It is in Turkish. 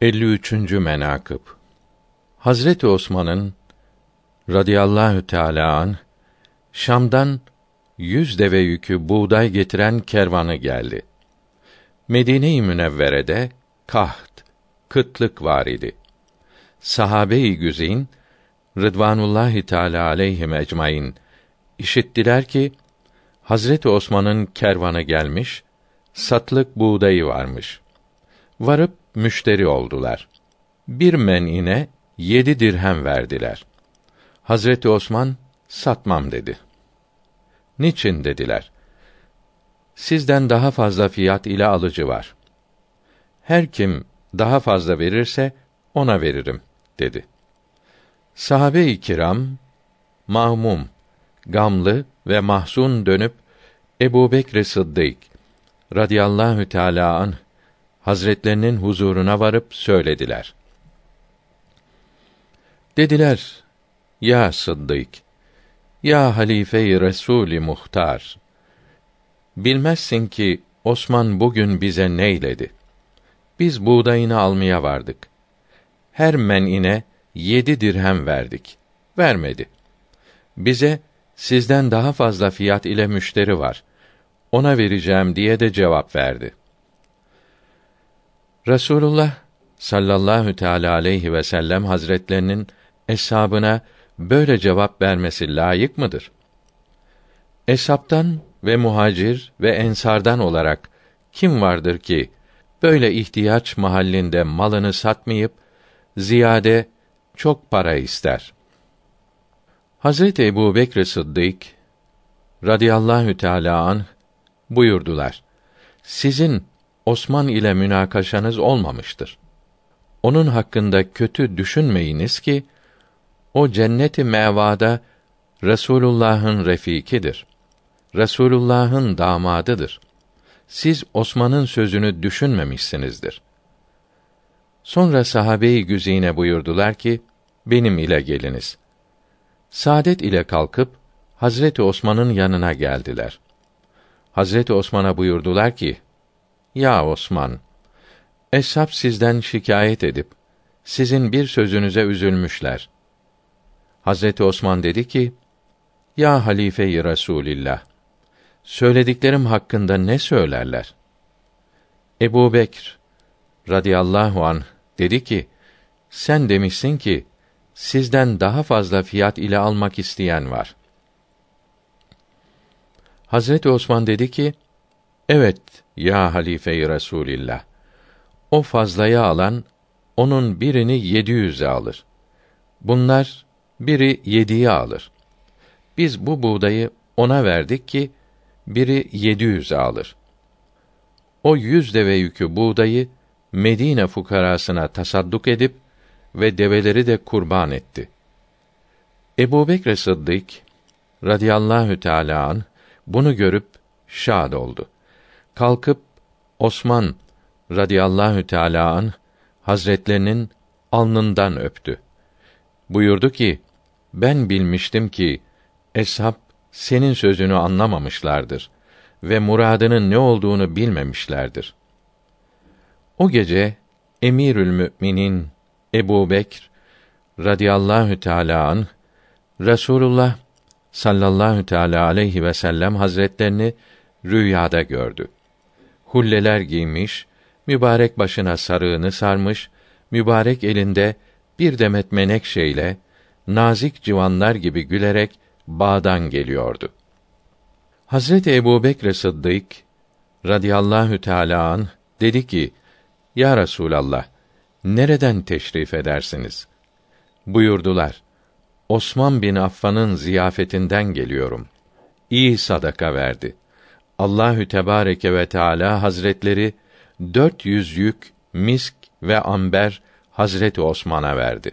53. menakıb Hazreti Osman'ın radıyallahu teala an Şam'dan yüz deve yükü buğday getiren kervanı geldi. Medine-i Münevvere'de kaht, kıtlık var idi. Sahabe-i güzin Rıdvanullahi Teala aleyhim ecmaîn işittiler ki Hazreti Osman'ın kervanı gelmiş, satlık buğdayı varmış. Varıp müşteri oldular. Bir menine yedi dirhem verdiler. Hazreti Osman satmam dedi. Niçin dediler. Sizden daha fazla fiyat ile alıcı var. Her kim daha fazla verirse ona veririm dedi. Sahabe-i kiram mahmum, gamlı ve mahzun dönüp Ebu Bekr Sıddık radıyallahu teâlâ anh Hazretlerinin huzuruna varıp söylediler. Dediler: Ya Sıddık, ya halife-i Resûl-i Muhtar, bilmezsin ki Osman bugün bize neyledi? Biz buğdayını almaya vardık. Her menine yedi dirhem verdik. Vermedi. Bize sizden daha fazla fiyat ile müşteri var. Ona vereceğim diye de cevap verdi. Resulullah sallallahu teala aleyhi ve sellem hazretlerinin eshabına böyle cevap vermesi layık mıdır? Eshaptan ve muhacir ve ensardan olarak kim vardır ki böyle ihtiyaç mahallinde malını satmayıp ziyade çok para ister? Hazreti Ebu Bekr Sıddık radıyallahu teâlâ anh buyurdular. Sizin Osman ile münakaşanız olmamıştır. Onun hakkında kötü düşünmeyiniz ki o cenneti mevada Resulullah'ın refikidir. Resulullah'ın damadıdır. Siz Osman'ın sözünü düşünmemişsinizdir. Sonra sahabe-i güzine buyurdular ki, benim ile geliniz. Saadet ile kalkıp Hazreti Osman'ın yanına geldiler. Hazreti Osman'a buyurdular ki: Ya Osman, eshab sizden şikayet edip sizin bir sözünüze üzülmüşler. Hazreti Osman dedi ki: Ya halife-i Resulillah, söylediklerim hakkında ne söylerler? Ebu Bekr radıyallahu an dedi ki: Sen demişsin ki sizden daha fazla fiyat ile almak isteyen var. Hazreti Osman dedi ki: Evet ya halife-i Resulillah. O fazlayı alan onun birini yedi yüze alır. Bunlar biri yediye alır. Biz bu buğdayı ona verdik ki biri yedi yüze alır. O yüz deve yükü buğdayı Medine fukarasına tasadduk edip ve develeri de kurban etti. Ebu Bekr Sıddık radıyallahu teâlâ an bunu görüp şad oldu. Kalkıp Osman radıyallahu teâlâ an hazretlerinin alnından öptü. Buyurdu ki: Ben bilmiştim ki eshab senin sözünü anlamamışlardır ve muradının ne olduğunu bilmemişlerdir. O gece Emirül Müminin Ebu Bekr radıyallahu teâlâ anh, Resulullah sallallahu teâlâ aleyhi ve sellem hazretlerini rüyada gördü. Hulleler giymiş, mübarek başına sarığını sarmış, mübarek elinde bir demet menekşeyle nazik civanlar gibi gülerek bağdan geliyordu. Hazreti Ebu Bekr Sıddık radıyallahu teâlâ anh, dedi ki, Ya Resûlallah, nereden teşrif edersiniz? Buyurdular, Osman bin Affan'ın ziyafetinden geliyorum. İyi sadaka verdi. Allahü Tebareke ve Teala Hazretleri dört yüz yük misk ve amber Hazreti Osman'a verdi.